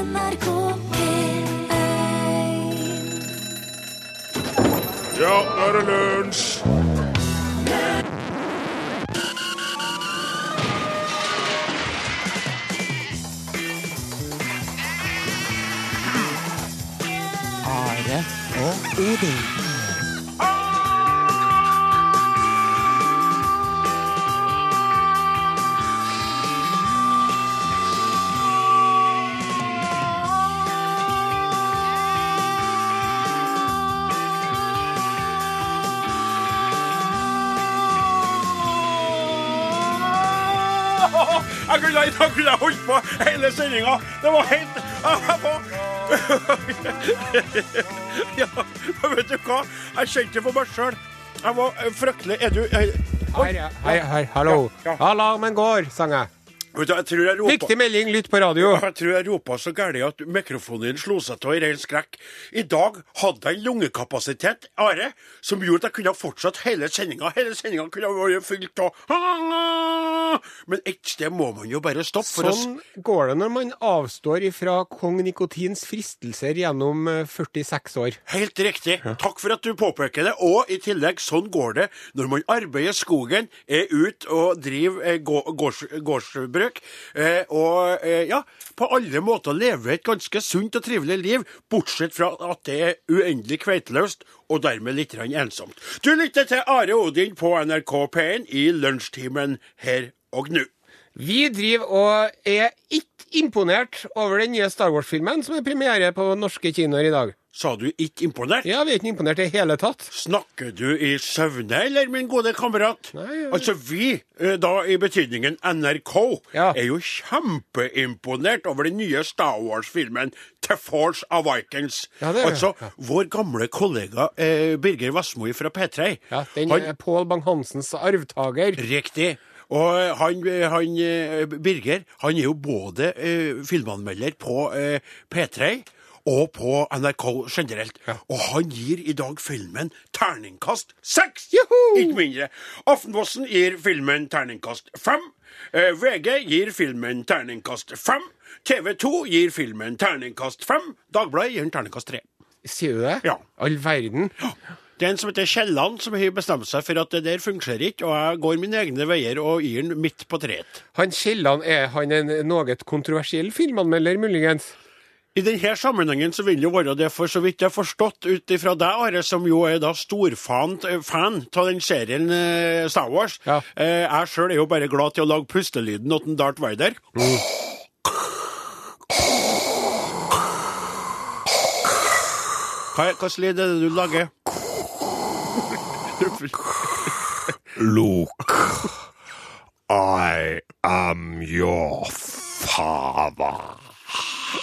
NRK P1 Ja, nå er det lunsj! Are og Odin. Kunne, jeg, dag kunne jeg holdt på hele sendinga. Det var helt. Ja, vet du hva? Jeg kjente det for meg sjøl. Jeg var fryktelig Er du Hei, hei, her, hallo. Alarmen går, sang jeg. Ropa Viktig melding, lytt på radio. Jeg tror jeg ropa så gærent at mikrofonen slo seg av i ren skrekk. I dag hadde jeg en lungekapasitet, Are, som gjorde at jeg kunne fortsatt hele sendinga. Hele sendinga kunne vært fylt av Men et sted må man jo bare stoppe. For å Sånn går det når man avstår ifra kong Nikotins fristelser gjennom eh, 46 år. Helt riktig. Takk for at du påpeker det. Og i tillegg, sånn går det når man arbeider skogen, er ute og driver eh, gå- gårdsbruk, eh, og eh, ja, på alle måter lever et ganske sunt og trivelig liv, bortsett fra at det er uendelig kveiteløst og dermed litt ensomt. Du lytter til Are Odin på NRK P1 i lunsjtimen her og nå. Vi driver og er ikke imponert over den nye Star Wars-filmen som er premiere på norske kinoer i dag. Sa du ikke imponert? Ja, vi er ikke imponert i hele tatt. Snakker du i søvne, eller, min gode kamerat? Nei, ja. Altså, vi, eh, da i betydningen NRK, Ja. er jo kjempeimponert over den nye Star Wars-filmen The Force Awakens. Ja, det er altså, Ja. vår gamle kollega eh, Birger Vassmo fra P3. Ja, Den er Pål Bang-Hansens arvtaker. Riktig. Og han, han Birger han er jo både eh, filmanmelder på eh, P3 og på NRK generelt. Og han gir i dag filmen terningkast seks! Ikke mindre. Aftenposten gir filmen terningkast fem. Eh, VG gir filmen terningkast fem. TV 2 gir filmen terningkast fem. Dagbladet gir den terningkast tre. Sier du det? Ja. All verden. Det er en som heter Kielland, som har bestemt seg for at det der fungerer ikke, og jeg går mine egne veier og gir den midt på treet. Han Kielland, er han en noe kontroversiell filmanmelder, muligens? I denne sammenhengen så vil det jo være det, for så vidt jeg har forstått ut ifra deg, Are, som jo er da storfan eh, fan av den serien eh, Star Wars. Ja. Eh, jeg sjøl er jo bare glad til å lage pustelyden til Darth Vader. Hva slags lyd er det du lager? Luke, I am your father.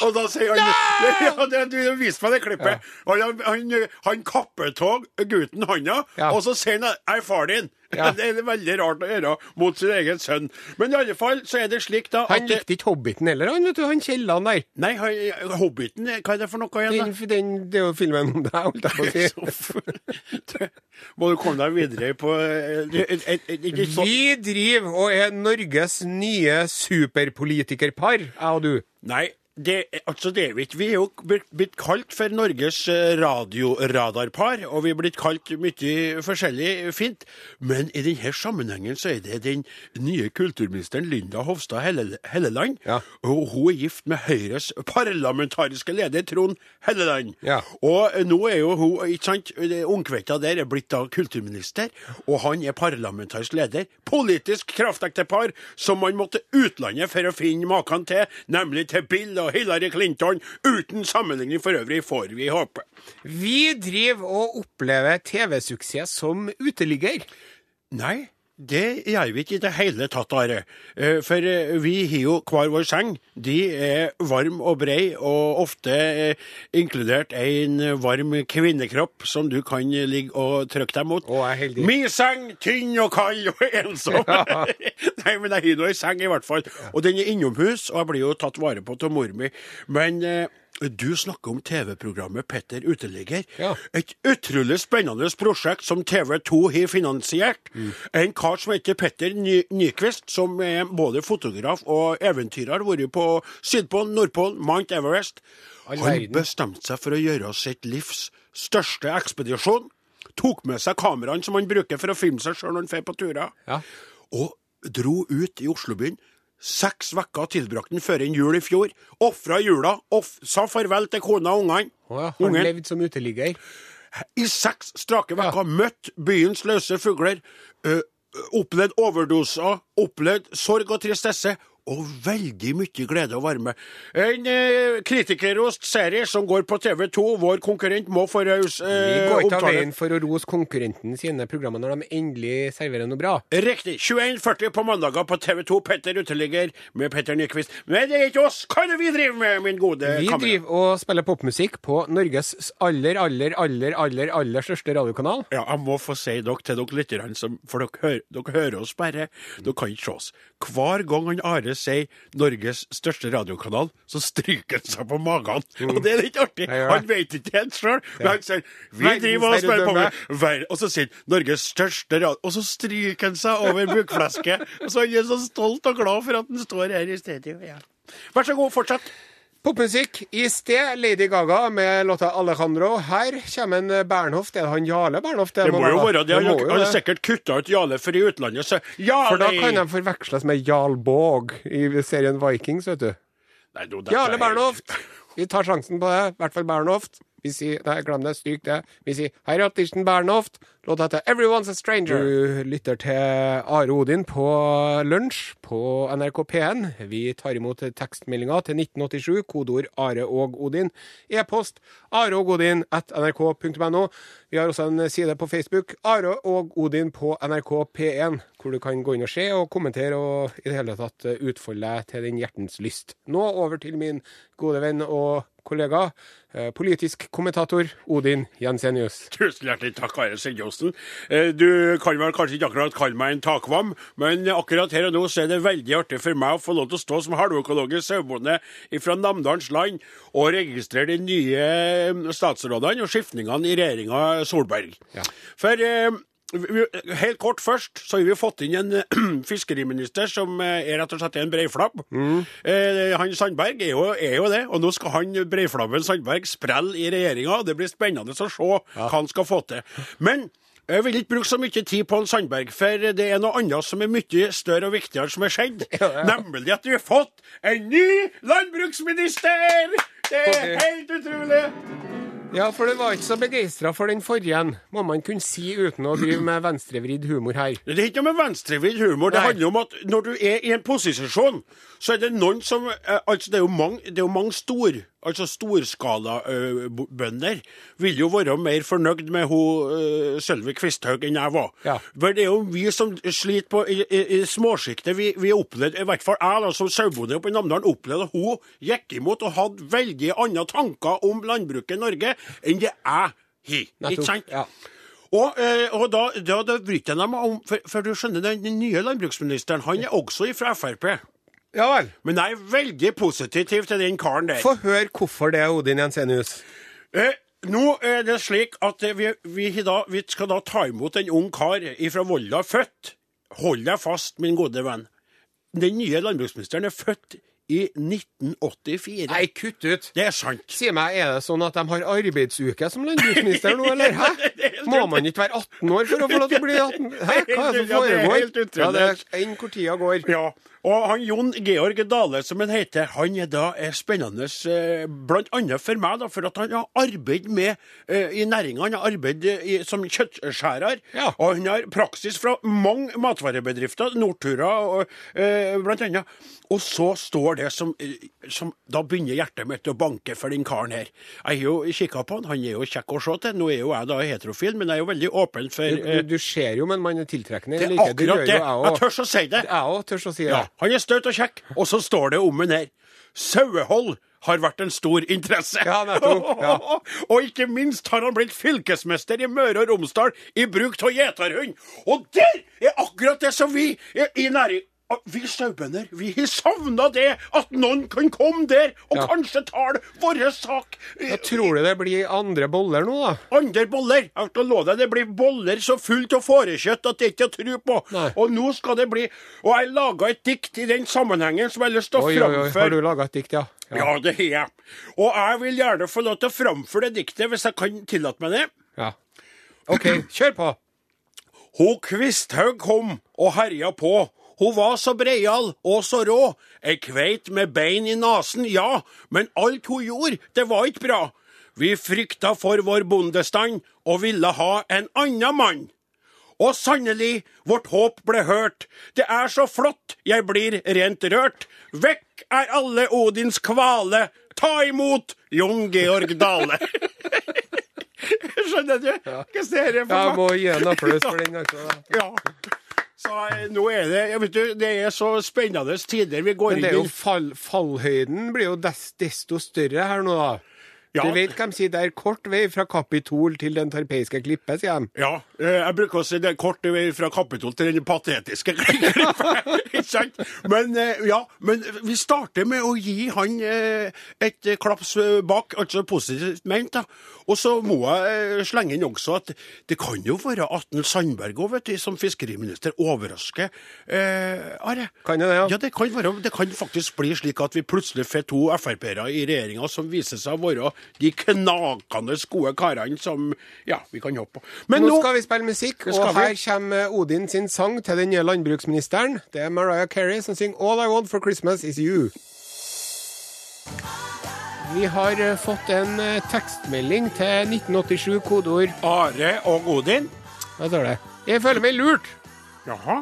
Og da sier han ja, det, Du viste meg det klippet. Og han, han, han kappetog gutten hånda, Ja. og så sier han 'jeg er far din'. Ja. Det er veldig rart å gjøre mot sin egen sønn. Men i alle fall så er det slik, da Han likte ikke Hobbiten heller, han, vet du. Han Kielland der. Nei, han, Hobbiten, hva er det for noe igjen, Den, den, det er jo filmen om deg, holdt jeg på å si. Må du komme deg videre på eh, et, et, et, ikke så- Vi driver og er Norges nye superpolitikerpar, jeg og du. Nei, det, altså det er vi ikke. Vi er jo blitt kalt for Norges eh, radioradarpar, og vi er blitt kalt mye forskjellig fint. Men i denne sammenhengen så er det den nye kulturministeren Linda Hofstad Helleland. Ja. Og hun er gift med Høyres parlamentariske leder Trond Helleland. Ja. Og eh, nå er jo hun, ikke sant, ungkveita der er blitt da kulturminister, og han er parlamentarisk leder. Politisk kraftektepar som man måtte utlandet for å finne maken til, nemlig til Bill og Hillary Clinton. Uten sammenligning for øvrig, får vi håpe. Vi driver og opplever TV-suksess som uteligger. Nei, det gjør vi ikke i det hele tatt, Are. Eh, For eh, vi har jo hver vår seng. De er varm og brei, og ofte eh, inkludert en varm kvinnekropp som du kan ligge og trykke deg mot. Å, jeg er heldig. Min seng, tynn og kald og ensom. Nei, men jeg har nå ei seng, i hvert fall. Og den er innomhus, og jeg blir jo tatt vare på av mor mi. Men Du snakker om TV-programmet Petter uteligger. Ja. Et utrolig spennende prosjekt som TV2 har finansiert. En kar som heter Petter Ny Nyquist, som er både fotograf og eventyrer, har vært på Sydpolen, Nordpolen, Mount Everest. Han bestemte seg for å gjøre sitt livs største ekspedisjon. Tok med seg kameraene som han bruker for å filme seg sjøl når han drar på turer Ja. og dro ut i Oslobyen. Seks uker tilbrakte han før en jul i fjor. Ofra jula, off sa farvel til kona og ungene. Oh ja, han levde som uteligger. I seks strake uker møtt byens løse fugler. opplevd overdoser, opplevd sorg og tristesse. Og veldig mye glede og varme. En eh, kritikerrost serie som går på TV2. Vår konkurrent må få raus Vi eh, går ikke av veien for å rose konkurrenten sine programmer når de endelig serverer noe bra. Riktig. 21.40 på mandager på TV2. Petter uteligger med Petter Nyquist. Men det er ikke oss! Hva er det vi driver med, min gode Vi kamerat? driver og spiller popmusikk på Norges aller, aller, aller, aller, aller største radiokanal. Ja, jeg må få si dere til dere lytterne, for dere, hører- dere hører oss bare. Dere kan ikke se oss. Hver gang han Are sier Norges største radiokanal, så stryker han seg på magen. Og det er litt artig. Det. Han vet ikke helt sjøl, men han sier Vi driver og spiller på med Og så sier han Norges største radio... Og så stryker han seg over bukflesket. Og så er han så stolt og glad for at han står her i studio. Ja. Vær så god, fortsett. Popmusikk i sted, Lady Gaga med låta 'Alejandro'. Her kommer en Bernhoft. Er det han Jarle Bernhoft? Det må jo være det. Han har jo han sikkert kutta ut Jale for i utlandet, så Jale! For da kan de forveksles med Jarl Båg i serien Vikings, vet du. Nei, du Jarle er- Bernhoft! Vi tar sjansen på det. I hvert fall Bernhoft. Vi sier Nei, glem det. Stryk det. Vi sier Hei, Rattersen Bernhoft. Låta heter 'Everyone's a Stranger'. Du lytter til Are Odin på lunsj på NRK P1. Vi tar imot tekstmeldinga til 1987, kodeord Are og Odin. E-post areogodin at nrk.no. Vi har også en side på Facebook, Are og Odin på NRK P1, hvor du kan gå inn og se og kommentere og i det hele tatt eh, utfolde deg til din hjertens lyst. Nå over til min gode venn og kollega, eh, politisk kommentator Odin Jensenius. Tusen hjertelig takk, Are Sigjosen. Eh, Du kan vel kanskje ikke akkurat kalle meg en takvam, men akkurat her og nå så er det veldig artig for meg å få lov til å stå som halvøkologisk sauebonde fra Namdalens land og registrere de nye statsrådene og skiftningene i regjeringa Solberg. Ja. For Helt kort først, så har vi fått inn en eh, fiskeriminister som eh, er rett og slett en breiflabb. Eh, han Sandberg er jo, er jo det, og nå skal han breiflabben Sandberg sprelle i regjeringa. Det blir spennende å se hva han skal få til. Men jeg vil ikke bruke så mye tid på han Sandberg, for det er noe annet som er mye større og viktigere som er skjedd. Nemlig at vi har fått en ny landbruksminister! Det er helt utrolig! Ja, for du var ikke så begeistra for den forrige, en, må man kunne si uten å drive med venstrevridd humor her. Det er ikke noe med venstrevridd humor. Det Nei. handler om at når du er i en posisjon, så er det noen som eh, Altså, det er jo mange, det er jo mange stor, altså storskalabønder vil jo være mer fornøyd med hun uh, Sølvi Kvisthaug enn jeg var. Ja. For det er jo vi som sliter på i, i, i småsjiktet. Vi, vi opplevde, i hvert fall jeg da, som sauebonde oppe i Namdalen, opplevde at hun gikk imot og hadde veldig andre tanker om landbruket i Norge enn det jeg har. Ikke sant? Ja. Og, eh, og da, da, da bryter jeg meg om for, for du skjønner, den, den nye landbruksministeren han er også fra Frp. Ja vel. Men jeg er veldig positiv til den karen der. Få høre hvorfor det, Odin Jensenius. Eh, nå er det slik at vi, vi, da, vi skal da ta imot en ung kar fra Volda, født Hold deg fast, min gode venn. Den nye landbruksministeren er født i 1984. Nei, kutt ut. Det er sant. Si meg, er det sånn at de har arbeidsuke som landbruksminister nå, eller? Hæ? Må man ikke være 18 år for å få lov til å bli 18? Hæ? Hva er det som Ja, det foregår? Ja, det er enn hvor tida går. Ja, og han Jon Georg Dale, som han heter, han er da er spennende bl.a. blant annet for meg, da, for at han har arbeidet med eh, i næringa. Han har arbeidet som kjøttskjærer, Ja. og han har praksis fra mange matvarebedrifter, Nortura og, bl.a. Og så står det som, eh, som Da begynner hjertet mitt å banke for den karen her. Jeg har jo kikka på han, han er jo kjekk å se til. Nå er jo jeg da heterofil, men jeg er jo veldig åpen for Du, eh, du ser jo, men man er tiltrekkende. Det er like. Det gjør jo jeg Jeg òg. tør å si det. Jeg òg tør å si det. Ja, han er støt og kjekk. Og så står det om han her. Sauehold har vært en stor interesse. Ja, nettopp, ja. og ikke minst har han blitt fylkesmester i Møre og Romsdal i bruk av gjeterhund. Og der er akkurat det som vi i, næring vi sauebønder, vi har savna det, at noen kan komme der og Ja. kanskje tale vår sak. Da tror du det blir andre boller nå, da? Andre boller. Jeg skal love deg, det blir boller så fullt av fårekjøtt at det ikke er tro på. Nei. Og nå skal det bli Og jeg laga et dikt i den sammenhengen som jeg har lyst til å oi, har du laga et dikt, ja? Ja, det har jeg. Og jeg vil gjerne få lov til å framføre det diktet, hvis jeg kan tillate meg det. ja. OK, kjør på. Ho Kvisthaug kom og herja på. Hun var så breial og så rå. Ei kveit med bein i nasen, ja, men alt hun gjorde, det var ikke bra. Vi frykta for vår bondestand og ville ha en annen mann. Og sannelig, vårt håp ble hørt. Det er så flott, jeg blir rent rørt. Vekk er alle Odins kvale. Ta imot Jon Georg Dale. Skjønner du? Hva ser jeg for Jeg må gi en applaus for den. Altså. da. Ja. Så eh, nå er det jeg vet du, Det er så spennende tider vi går Men det er inn jo fall, fallhøyden blir jo desto større her nå, da. Ja. Du vet hva de sier, det er kort vei fra Kapitol til den tarpeiske klippet, sier de. Ja, eh, jeg bruker å si det er kort vei fra Kapitol til den patetiske klippet. Ikke sant? Men eh, ja, men vi starter med å gi han eh, et klaps bak, altså positivt ment. da. Og så må jeg slenge inn også at det kan jo være at Sandberg òg, vet du, som fiskeriminister overrasker eh, Are. Kan det, ja. Ja, det kan, være, det kan faktisk bli slik at vi plutselig får to Frp-ere i regjeringa som viser seg å være de knakende gode karene som ja, vi kan håpe på. Men Nå nå, skal vi spille musikk, og her vi. kommer Odin sin sang til den nye landbruksministeren. Det er Mariah Carey som synger All I Want for Christmas Is You. Vi har eh, fått en eh, tekstmelding til 1987, kodeord Are og Odin. Hva står det? Jeg føler meg lurt. Jaha.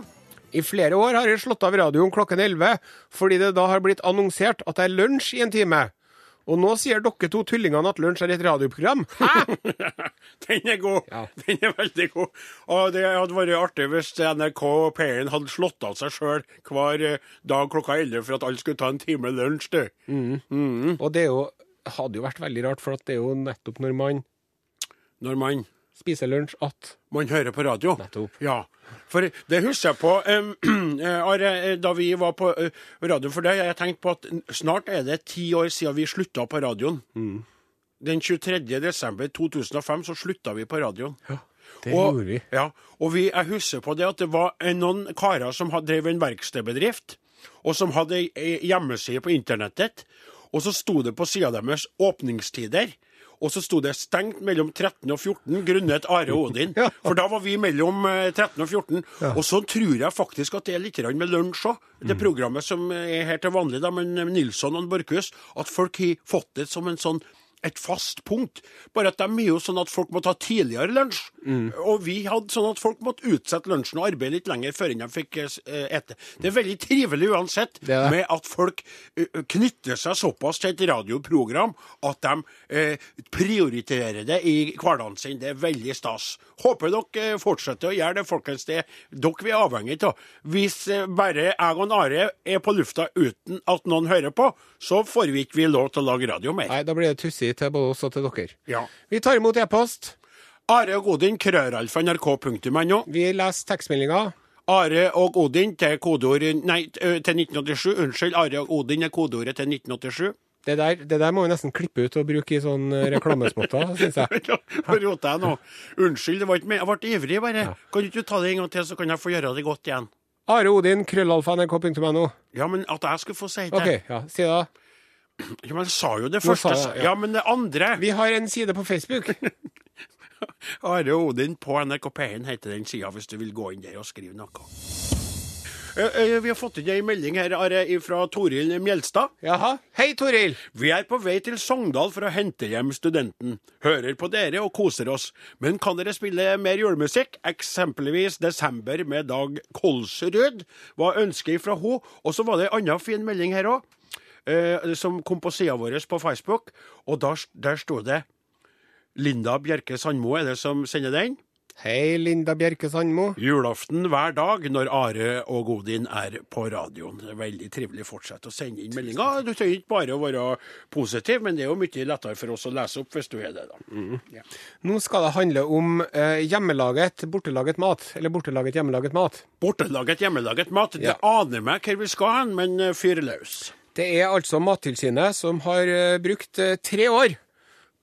I flere år har jeg slått av radioen klokken 11 fordi det da har blitt annonsert at det er lunsj i en time. Og nå sier dere to tullingene at lunsj er et radioprogram. Hæ? Den er god. Ja. Den er veldig god. Og det hadde vært artig hvis NRK P1 hadde slått av seg sjøl hver eh, dag klokka 11 for at alle skulle ta en time lunsj, du. Og det jo, hadde jo vært veldig rart, for at det er jo nettopp når man Når man spiser lunsj at Man hører på radio. Nettopp. Ja. For det husker jeg på eh, da vi var på eh, radio for deg. Jeg tenkte på at snart er det ti år siden vi slutta på radioen. Mm. Den 23. desember 2005 så slutta vi på radioen. Ja. Det og, gjorde vi. Ja, og vi, jeg husker på det at det var noen karer som drevet en verkstedbedrift, og som hadde ei hjemmeside på internettet. Og så sto det på sida deres åpningstider. Og så sto det 'stengt mellom 13 og 14' grunnet Are Odin. Ja. For da var vi mellom eh, 13 og 14. Og så tror jeg faktisk at det er litt med lunsj òg. Mm. Det programmet som er her til vanlig, da, med Nilsson og Borchhus. At folk har fått det som en sånn et fast punkt. Bare at de er jo sånn at folk må ta tidligere lunsj. Mm. Og vi hadde sånn at folk måtte utsette lunsjen og arbeide litt lenger før de fikk eh, ete. Det er veldig trivelig uansett Det det. med at folk eh, knytter seg såpass til et radioprogram at de eh, prioriterer det i hverdagen sin. Det er veldig stas. Håper dere eh, fortsetter å gjøre det, folkens. Det er dere vi er avhengig av. Hvis eh, bare jeg og Are er på lufta uten at noen hører på, så får vi ikke lov til å lage radio mer. Nei, da blir det tussig til både oss og til dere. Ja. Vi tar imot e-post. Are og Odin, krøralfa nrk.no. Vi leser tekstmeldinga. Are og Odin til kodeord Nei, til 1987. Unnskyld, Are og Odin er kodeordet til 1987. Det der, det der må vi nesten klippe ut og bruke i sånn reklamespotter, syns jeg. Nå roter jeg nå? Unnskyld, det var ikke. Jeg ble ivrig, bare. Kan du ikke ta det en gang til, så kan jeg få gjøre det godt igjen? Are Odin, krøllalfa, nrk.no. Ja, men at jeg skulle få si det OK, ja, si det. da. Ja, men jeg sa jo det første. jeg, ja. ja. men det andre Vi har en side på Facebook. Are Odin på NRK P1 heter den sida, hvis du vil gå inn der og skrive noe. Eh, eh, Vi har fått inn ei melding her Are, fra Toril Mjelstad. Jaha. Hei, Toril. Vi er på vei til Sogndal for å hente hjem studenten. Hører på dere og koser oss. Men kan dere spille mer julemusikk? Eksempelvis 'Desember' med Dag Kolsrud. Var ønsket fra henne. Og så var det ei anna fin melding her òg, eh, som kom på sida vår på Facebook. Og der, der sto det Linda Bjerke Sandmo er det som sender den. Hei, Linda Bjerke Sandmo. Julaften hver dag når Are og Godin er på radioen. Det er veldig trivelig. Fortsett å sende inn meldinger. Du trenger ikke bare å være positiv, men det er jo mye lettere for oss å lese opp hvis du er det, da. Nå skal det handle om eh, hjemmelaget, bortelaget mat. Eller bortelaget, hjemmelaget mat. Bortelaget, hjemmelaget mat. Det aner meg hvor vi skal hen, men eh, fyr løs. Det er altså Mattilsynet som har eh, brukt eh, tre år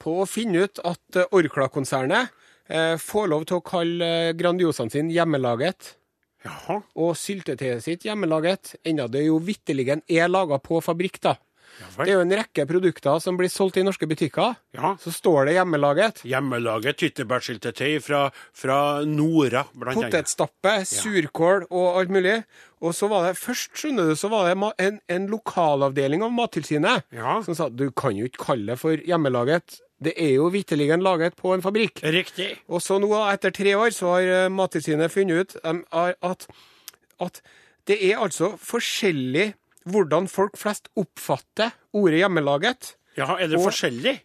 på å finne ut at eh, Orkla-konsernet eh, får lov til å kalle eh, Grandiosaen sin hjemmelaget, Jaha. og syltetøyet sitt hjemmelaget, enda det jo vitterlig er laga på fabrikk, da. Ja Det er jo en rekke produkter som blir solgt i norske butikker. Ja. Så står det hjemmelaget. Hjemmelaget tyttebærsyltetøy fra, fra Nora, blant annet. Potetstappe, surkål og alt mulig. Og så var det først, skjønner du, så var det en, en lokalavdeling av Mattilsynet som sa du kan jo ikke kalle det for hjemmelaget. Det er jo vitterlig laget på en fabrikk. Riktig. Og så nå, etter tre år, så har eh, Mattilsynet funnet ut at, at det er altså forskjellig hvordan folk flest oppfatter ordet hjemmelaget. Ja, er det Og- forskjellig?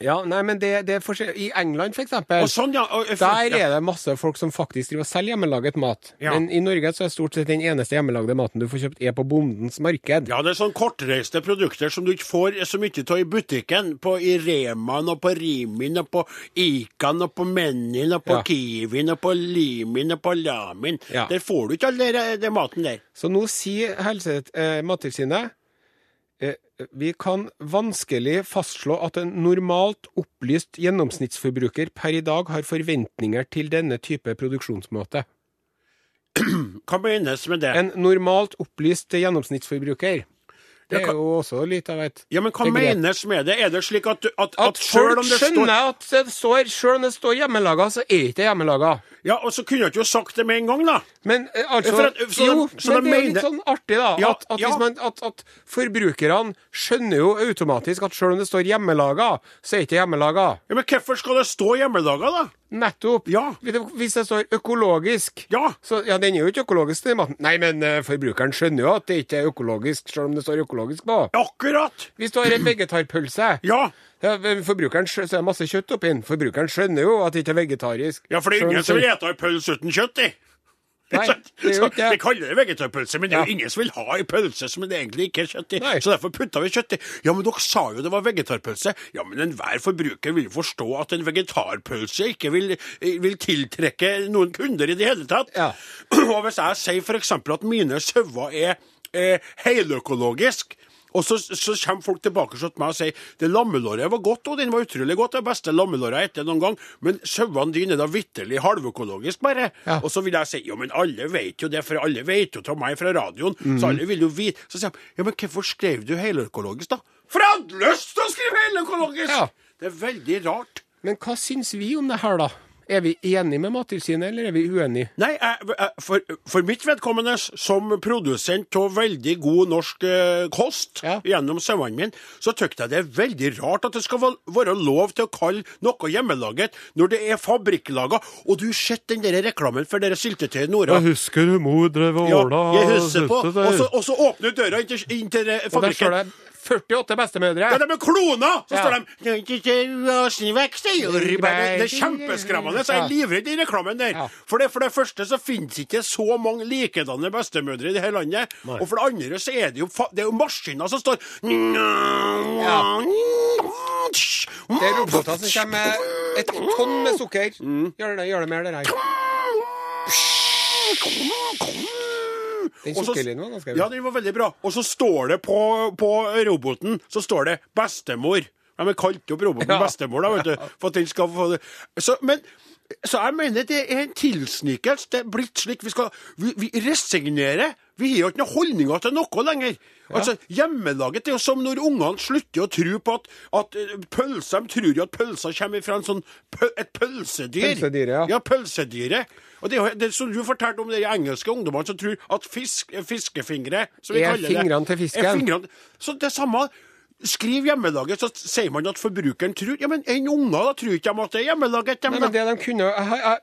Ja, nei, men det, det er. I England, for eksempel. Sånn, ja. og- Der er det masse folk som faktisk driver og selger hjemmelaget mat. Ja. Men i Norge så er stort sett den eneste hjemmelagde maten du får kjøpt, er på bondens marked. Ja, det er sånn kortreiste produkter som du ikke får så mye av i butikken. På i Remaen og på Rimin og på Ikan og på Menin og på Ja. Kiwin og på Limin og på Lamin. Der får du ikke all den maten der. Så nå sier helse, eh, Mattilsynet vi kan vanskelig fastslå at en normalt opplyst gjennomsnittsforbruker per i dag har forventninger til denne type produksjonsmåte. Hva menes med det? En normalt opplyst gjennomsnittsforbruker. Det er jo også litt av et Ja, men hva menes med det? Er det slik at, at, at, At selv om det skjønner står at det står, selv om det står hjemmelaga, så er ikke det hjemmelaga. Ja, og så kunne du jo sagt det med en gang, da. Men eh, altså at- så Jo, så men de det er jo litt sånn artig, da. Ja, at, ja. man, at, forbrukerne skjønner jo automatisk at selv om det står hjemmelaga, så er det ikke hjemmelaga. Ja, Men hvorfor skal det stå hjemmelaga, da? Nettopp. Ja. Hvis det står økologisk, Ja. så ja, den er jo ikke økologisk, den maten. Nei, men uh, forbrukeren skjønner jo at det ikke er økologisk, selv om det står økologisk på. Akkurat. Hvis du har en vegetarpølse Ja. ja, forbrukeren så er det masse kjøtt oppi den. Forbrukeren skjønner jo at det ikke er vegetarisk. Ja, for det er ingen som ei pølse uten kjøtt i. Nei, det ikke det. De kaller det vegetarpølse, men det er jo ingen som vil ha ei pølse som det egentlig ikke er kjøtt i. Nei. Så derfor putta vi kjøtt i. Ja, men dere sa jo det var vegetarpølse. Ja, men enhver forbruker vil jo forstå at en vegetarpølse ikke vil, vil tiltrekke noen kunder i det hele tatt. Ja. Og hvis jeg sier f.eks. at mine sauer er eh, heløkologisk, og så, så kommer folk tilbake til meg og sier det lammelåret var godt, og den var utrolig godt, det beste lammelåret jeg har noen gang, men sauene dine er da vitterlig halvøkologisk bare. Ja. Og så vil jeg si jo, men alle vet jo det, for alle vet jo av meg fra radioen, så alle vil jo vite. Så sier de ja, men hvorfor skrev du heløkologisk, da? For jeg hadde lyst til å skrive heløkologisk! Ja. Det er veldig rart. Men hva syns vi om det her, da? Er vi enige med Mattilsynet, eller er vi uenige? Nei, jeg, jeg, for, for mitt vedkommende, som produsent av veldig god norsk eh, kost Ja. gjennom sauene mine, så syns jeg det er veldig rart at det skal være lov til å kalle noe hjemmelaget når det er fabrikklaga. Og du har sett den der reklamen for dere syltetøyet Nora? Jeg husker mor drev Ja, jeg husker på. Og så, og så åpner du døra inn til, inn til eh, Og der fabrikken. Det 48 bestemødre. Ja, de er klona! Så Ja. står de Det er kjempeskremmende. Så jeg er livredd i reklamen der. Ja. For, det, for det første så finnes ikke så mange likedanne bestemødre i det hele landet. Og for det andre så er det jo, det er jo maskiner som står Det er roboter som kommer med et tonn med sukker. Gjør det, gjør det mer, det der. Den Og var ganske Ja, den var veldig bra. Og så står det på, på roboten Så står det 'bestemor'. De har kalt opp roboten Ja. bestemor, da, vet du. For at den skal få det. Så, men, så jeg mener det er en tilsnikelse. Det er blitt slik vi skal Vi, vi resignerer. Vi har jo ikke noen holdninger til noe lenger. Altså, Hjemmelaget er jo som når ungene slutter å tro på at, at eh, pølser De tror jo at pølser kommer fra en sånn, pø, et pølsedyr. Pølsedyret, ja. Ja, pølsedyret. Og det, er det som du fortalte om de engelske ungdommene som tror at fisk, fiskefingre som vi Er kaller det, fingrene til fisken. er fingrene. Så det samme Skriv hjemmelaget, så sier man at forbrukeren tror Ja, men en unger da tror ikke de at det er hjemmelaget. dem Nei, men det de kunne jeg, jeg,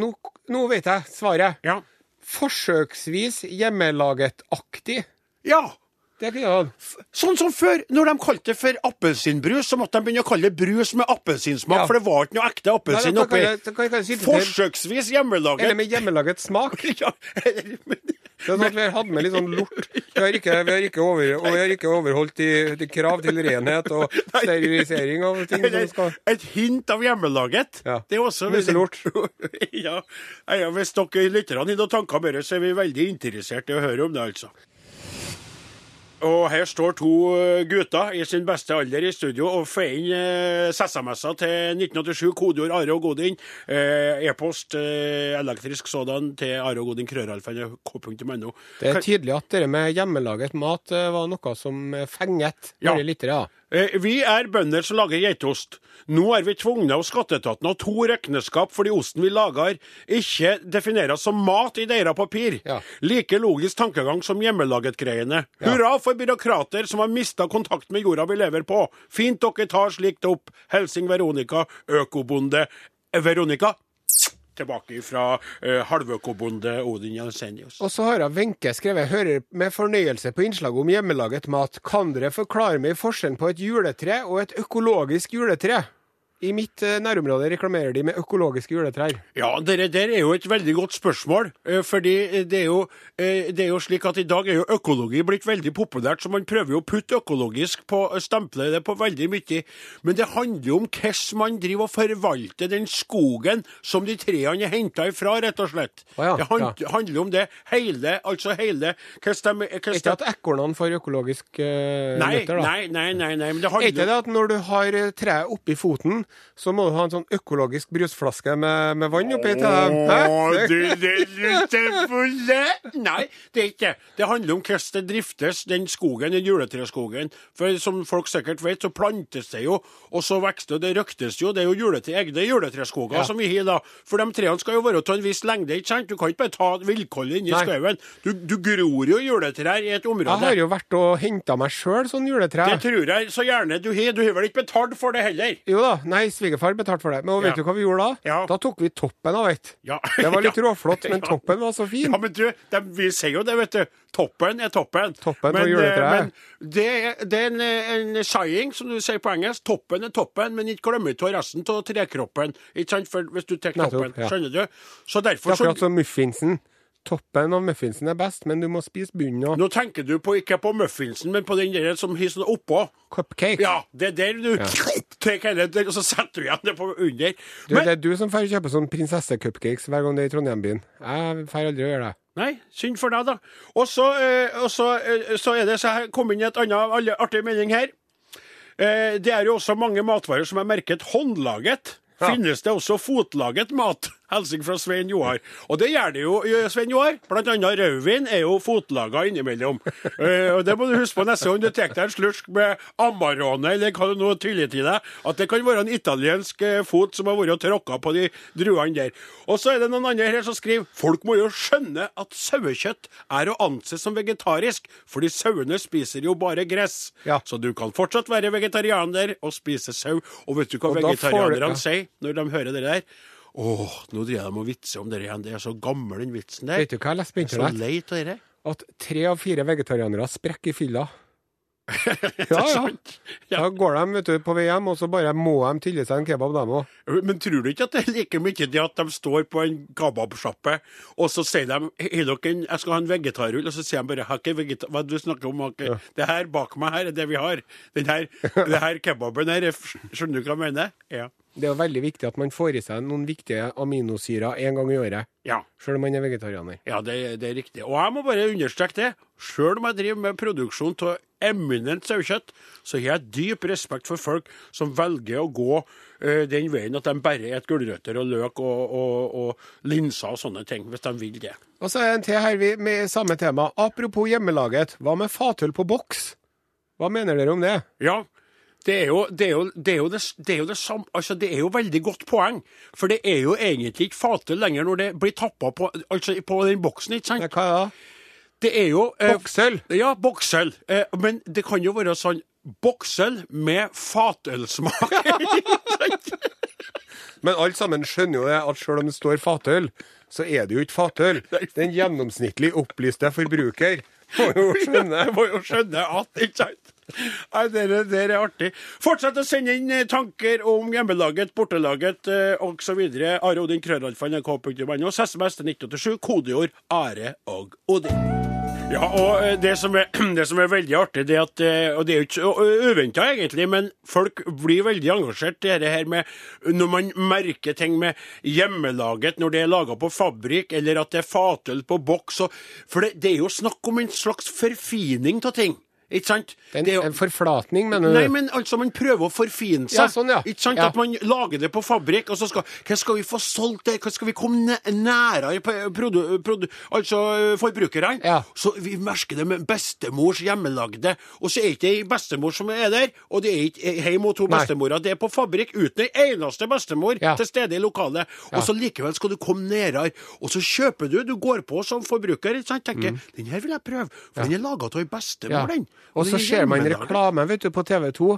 nå, nå vet jeg svaret. Ja. Forsøksvis hjemmelaget-aktig. ja. Det kunne han. Sånn som før, når de kalte det for appelsinbrus, så måtte de begynne å kalle det brus med appelsinsmak, Ja. for det var ikke noe ekte appelsin oppi. Forsøksvis hjemmelaget. Eller med hjemmelaget smak. ja, Det er sånn at Vi har hatt med litt sånn lort. Vi har ikke, vi har ikke, over, og vi har ikke overholdt de, de krav til renhet og sterilisering av ting som skal et hint av hjemmelaget. Ja. Det er også Muselort. ja. ja, hvis dere lytterne har noen tanker om det, så er vi veldig interessert i å høre om det, altså. Og her står to eh, gutter i sin beste alder i studio og får inn eh, SMS-er til 1987, kodeord Are og Godin. Eh, E-post eh, elektrisk sådan til Are og Godin, krøralfa.no. Det er tydelig at det med hjemmelaget mat eh, var noe som eh, fenget litt. Ja. Eh, Vi er bønder som lager geitost. Nå er vi tvunget av skatteetaten å to regnskap fordi osten vi lager, ikke defineres som mat i deres papir. Ja. Like logisk tankegang som hjemmelaget-greiene. Hurra for byråkrater som har mista kontakt med jorda vi lever på. Fint dere tar slikt opp. Helsing Veronica, økobonde Eh, Veronica. Tilbake fra uh, halvøkobonde Odin Jensenius. Og så har jeg Wenche skrevet hører med fornøyelse på innslaget om hjemmelaget mat. Kan dere forklare meg forskjellen på et juletre og et økologisk juletre? I mitt eh, nærområde reklamerer de med økologiske juletrær. Ja, det der er jo et veldig godt spørsmål. eh, Fordi det er, jo, eh, det er jo slik at i dag er jo økologi blitt veldig populært, så man prøver jo å putte økologisk på stemple det på veldig mye. Men det handler jo om hvordan man driver og forvalter den skogen som de trærne er henta ifra, rett og slett. Å ja, det hand, handler om det hele, altså hele hvordan de, hvordan Ikke at ekornene får økologisk uh, nei, nøtter, da. nei, nei, nei, nei, men det Er ikke det at når du har eh, treet oppi foten, så må du ha en sånn økologisk brusflaske med, med vann oppi til dem? Nei, det er ikke det. Handler om hvordan det driftes, den skogen, den juletreskogen. For som folk sikkert vet, så plantes det jo, og så vokser det, og det røktes jo. Det er jo juletre, egne juletreskoger Ja. som vi har da. For de trærne skal jo være av en viss lengde, ikke sant? Du kan ikke bare ta vilkårlig inn i skauen. Du, du gror jo juletrær i et område. Jeg har jo vært og henta meg sjøl sånn juletre. Det tror jeg så gjerne du har. Du har vel ikke betalt for det heller? Jo da, nei, svigerfar betalte for det. Men vet Ja. du hva vi gjorde da? Ja. Da tok vi toppen av et. Ja. Det var litt Ja. råflott, men Ja. toppen var så fin. Ja, men du, det, vi sier jo det, vet du. Toppen er toppen. Toppen men, på juletreet. Men det, det er en, eh, en saying, som du sier på engelsk. Toppen er toppen, men ikke glem ikke resten av trekroppen. Ikke sant? For hvis du tar toppen. ja. Skjønner du? Så derfor er så akkurat som muffinsen. Toppen av muffinsen er best, men du må spise bunnen òg. Nå tenker du på, ikke på muffinsen, men på den der som har sånn oppå. Cupcake. Ja, det er der du tar den, og så setter du igjen det på under. Du, Men, det er du som får kjøpe sånn prinsesse-cupcakes hver gang det er i Trondheim-byen. Jeg får aldri gjøre det. Nei, synd for deg, da. Og så, eh, eh, så er det så her kom inn et annet artig melding her. Eh, det er jo også mange matvarer som er merket håndlaget. Ja. Finnes det også fotlaget mat? Hilsen fra Svein Joar. Og det gjør det jo, eh, Svein Joar. Blant annet rødvin er jo fotlaga innimellom. uh, og det må du huske på neste gang du tar deg en slursk med Amarone, eller hva du nå tyller til deg, at det kan være en italiensk eh, fot som har vært og tråkka på de druene der. Og så er det noen andre her som skriver folk må jo skjønne at sauekjøtt er å anse som vegetarisk, fordi sauene spiser jo bare gress. Ja. Så du kan fortsatt være vegetarianer og spise sau. Og vet du hva vegetarianerne ja. sier når de hører det der? Åh, nå driver de og vitser om det igjen. Det er så gammel, den vitsen der. Vet du hva jeg leste på er så internett? lei av det. At tre av fire vegetarianere sprekker i fylla. Ja, ja. Da går de vet du, på hjem, og så bare må de tylle seg en kebab, dem òg. Men tror du ikke at det er like mye det at de står på en kebabsjappe, og så sier de «Har dere en, 'Jeg skal ha en vegetarrull', og så sier de bare «Har ikke vegetar... 'Hva du snakker om?' Har ja. Det her bak meg her er det vi har. Den her, det her kebaben her, er- skjønner du hva jeg mener? Ja. Det er veldig viktig at man får i seg noen viktige aminosyrer en gang i året. Ja. Selv om man er vegetarianer. Ja, det, det er riktig. Og jeg må bare understreke det. Sjøl om jeg driver med produksjon av eminent sauekjøtt, så har jeg dyp respekt for folk som velger å gå uh, den veien at de bare spiser gulrøtter og løk og, og, og linser og sånne ting, hvis de vil det. Og så er en til her vi, med samme tema. Apropos hjemmelaget, hva med fatøl på boks? Hva mener dere om det? Ja, det er jo det, er jo, det, er det, det er jo det samme Altså, det er jo veldig godt poeng. For det er jo egentlig ikke fatøl lenger når det blir tappa på, altså, på den boksen, ikke sant? Ja, Hva er hva da? Det er jo eh, Boksøl? Ja, boksøl. Eh, men det kan jo være sånn boksøl med fatølsmak. Men alle sammen skjønner jo det at selv om det står fatøl, så er det jo ikke fatøl. Den gjennomsnittlig opplyste forbruker Må jo skjønne. Må jo skjønne at, ikke sant? Nei, det, er- artig. Fortsett å sende inn eh, tanker om hjemmelaget, bortelaget eh, osv. Are Odin, krøllalfa, nrk.no. SMS til 1987, kodeord Are og Odin. Ja, og eh, det som, er, det som er veldig artig, det at Og det er jo ikke uventa, egentlig, men folk blir veldig engasjert i det her med når man merker ting med hjemmelaget, når det er laga på fabrikk, eller at det er fatøl på boks. For det, det er jo snakk om en slags forfining av ting. Ikke sant? En, Det jo- en forflatning, mener du? Nei, men altså, man prøver å forfine seg. Ja, sånn, ja. Ikke sant? Ja. At man lager det på fabrikk, og så skal Hva skal vi få solgt det? Hva skal vi komme næ- nærere produ, produ, altså forbrukerne? Ja. Så vi merker det med bestemors hjemmelagde. Og så er ikke ei bestemor som er der, og det er ikke hjemme hos to bestemorer. Det er på fabrikk uten ei eneste bestemor Ja. til stede i lokalet. Og så likevel skal du komme nærere. Og så kjøper du, du går på som forbruker, ikke sant? tenker den her vil jeg prøve, for den er laga av ei bestemor, Mm. Den. Og så er ser man reklame vet du, på TV 2,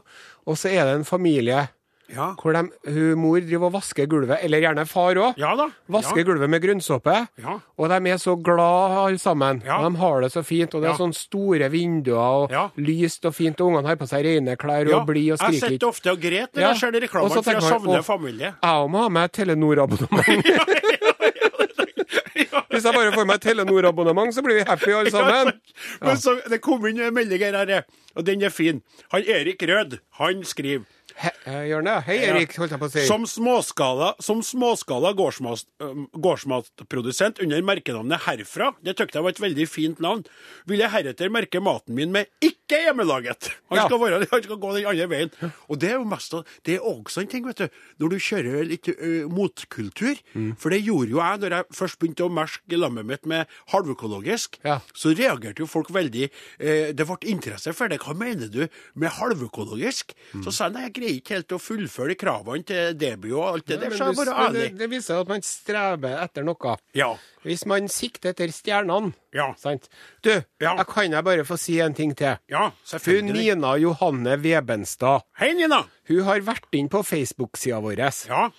og så er det en familie Ja. hvor de, hun, mor driver og vasker gulvet, eller gjerne far òg. Ja. Vasker Ja. gulvet med grønnsåpe. Ja. Og de er så glad alle sammen. Ja. Og de har det så fint. Og det er sånne store vinduer og lyst og fint. Og ungene har på seg rene klær og Ja, blir og Jeg skriker sitter ofte og gråter når Ja. jeg ser reklamene, for jeg savner familie. Jeg må ha meg Telenor-abonnement. Hvis jeg bare får meg Telenor-abonnement, så blir vi happy alle sammen. Men så, det kom inn en melding her, og den er fin. Han Erik Rød, han skriver He, eh, hei Erik, holdt jeg på å si. Som småskala, som småskala gårdsmat, gårdsmatprodusent under merkenavnet Herfra, det tykte jeg var et veldig fint navn, vil jeg heretter merke maten min med ikke hjemmelaget. Han Ja. skal, være, han skal gå den andre veien. Og det er jo mest det er også en ting, vet du, når du kjører litt uh, motkultur, Mm. for det gjorde jo jeg når jeg først begynte å merke lammet mitt med halvøkologisk, Ja. så reagerte jo folk veldig uh, Det ble interesse for det. Hva mener du med halvøkologisk? Mm. Så sa jeg nei, jeg greier ikke helt å fullføre kravene til Debut og alt det der, så jeg bare ærlig. det, det viser at man streber etter noe. Ja. Hvis man sikter etter stjernene, Ja. sant? Du, Ja. jeg kan jeg bare få si en ting til. Ja, selvfølgelig. Hun. Nina Johanne Vebenstad, Hei, Nina. hun har vært inn på Facebook-sida vår. Ja.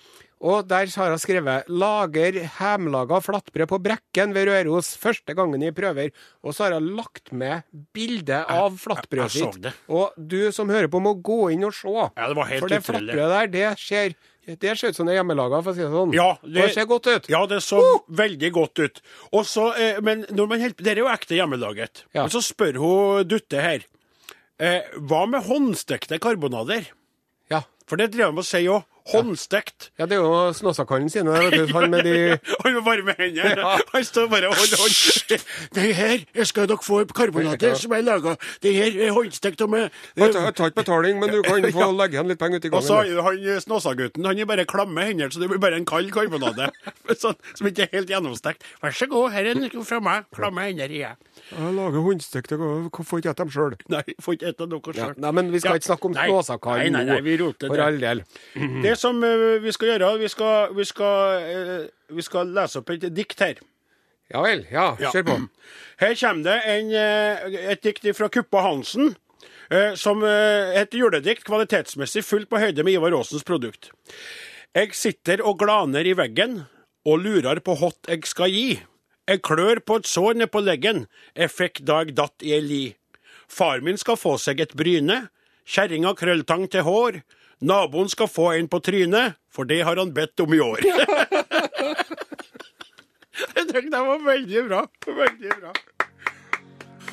Og der har hun skrevet 'Lager hjemmelaga flatbrød på Brekken ved Røros første gangen vi prøver'. Og så har hun lagt med bilde av flatbrødet jeg sitt. Og du som hører på, må gå inn og se. Ja, det var helt For det flatbrødet der, det ser, det ser ut som det er hjemmelaga, for å si det sånn. Ja, det, det ser godt ut. Ja, det så veldig godt ut. Og så, eh, men når man helt, det er jo ekte hjemmelaget. Ja. Men så spør hun Dutte her eh, Hva med håndstekte karbonader? Ja. For det driver han med å si òg. Håndstekt. ja, det er jo Snåsakallen sine. Han med de Han med varme hender. Ja. Han står bare og holder hånd. Det her skal dere få karbonater som jeg laga. Det her er håndstekt og med Jeg tar jeg tar ikke betaling, men du kan få legge igjen litt penger Og så gangen. jo han Snåsagutten han er bare klamme hender, så det blir bare en kald karbonade. sånn, som ikke er helt gjennomstekt. Vær så god, her er noe fra meg. Klamme hender i jeg. Jeg lager håndstekte Hvorfor får ikke jeg dem sjøl? Nei, får ikke spise Ja. sjøl. Nei, men vi skal Ja. ikke snakke om. Snåsakallen roter For all del. Det som eh, vi skal gjøre, vi skal, vi skal, eh, vi skal lese opp et dikt her. Ja vel. Ja, kjør på. Her kommer det en, eh, et dikt fra Kuppa Hansen. Som et juledikt, kvalitetsmessig fullt på høyde med Ivar Aasens produkt. Jeg sitter og glaner i veggen og lurer på hot jeg skal gi. Jeg klør på et sår ned på leggen, jeg fikk da jeg datt i ei li. Far min skal få seg et bryne, kjerringa krølltang til hår. Naboen skal få en på trynet, for det har han bedt om i år. Jeg tenkte det var veldig bra. Veldig bra.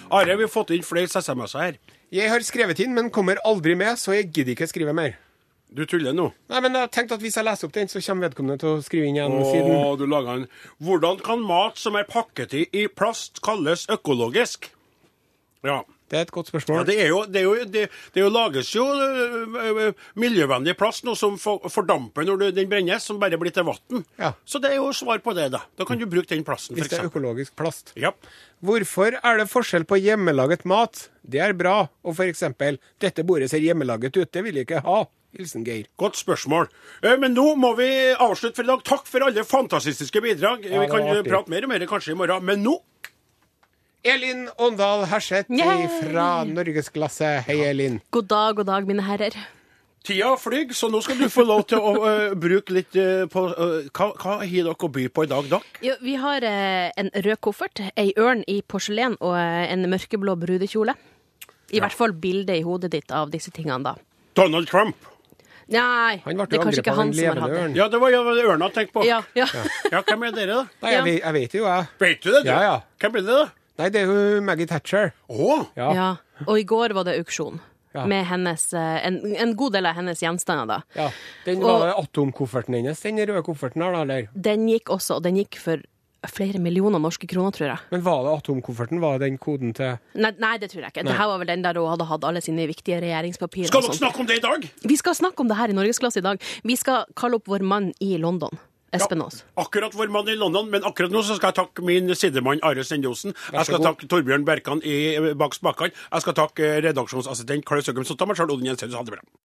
Are, vi har fått inn flere SMS-er her. Jeg har skrevet inn, men kommer aldri med, så jeg gidder ikke skrive mer. Du tuller nå? Nei, men jeg tenkte at Hvis jeg leser opp den, så kommer vedkommende til å skrive inn igjen Åh, siden du lager en Hvordan kan mat som er pakket i, i plast, kalles økologisk? Ja. Det er et godt ja spørsmål. det, er jo, det, er jo, det, det er jo lages jo miljøvennlig plast, nå som for, fordamper når du, den brennes, som bare blir til vann. Ja. Så det er jo svar på det, da. Da kan du bruke den plasten, Hvis det er økologisk plast. Ja. Hvorfor er det forskjell på hjemmelaget mat? Det er bra. Og eksempel 'Dette bordet ser hjemmelaget ut', det vil jeg ikke ha. Hilsen Geir. Godt spørsmål. Men nå må vi avslutte for i dag. Takk for alle fantastiske bidrag. Ja, vi kan artig. prate mer og mer kanskje i morgen, men nå Elin Åndal Herseth fra Norgesklasse. Hei, Elin. God dag, god dag, mine herrer. Tida flyr, så nå skal du få lov til å uh, bruke litt uh, på uh, Hva, hva har dere å by på i dag, dere? Jo, vi har en rød koffert, ei ørn i porselen og en mørkeblå brudekjole. I hvert fall bildet i hodet ditt av disse tingene, da. Donald Trump. Nei, Han ble det er kanskje ikke han som har hatt det. Ja, det var jo det ørna jeg tenkte på. Ja, ja. Ja, Hvem er dere, da? Nei, jeg, Ja. vet, jeg vet jo, jeg. Vet du det? du? Ja, ja. Hvem er det, da? Nei, det er jo Maggie Thatcher. Oh. Ja. ja. Og i går var det auksjon. Ja. Med hennes, eh, en, en god del av hennes gjenstander, da. ja. Den var det atomkofferten hennes, den røde kofferten her, da, eller? Den gikk også, og den gikk for flere millioner norske kroner, tror jeg. Men var det atomkofferten? Var det den koden til Nei, nei det tror jeg ikke. Det her var vel den der hun hadde hatt alle sine viktige regjeringspapirer. skal dere snakke om det i dag? Vi skal snakke om det her i Norgesklasse i dag. Vi skal kalle opp vår mann i London. Espen Aas. Akkurat vår mann i London, men akkurat nå så skal jeg takke min sidemann Are Sendosen. Jeg skal takke Torbjørn Berkan i Bak spakene. Jeg skal takke eh, redaksjonsassistent Karl Søgum Sotta, meg sjøl Odin Jensenius. Ha det bra.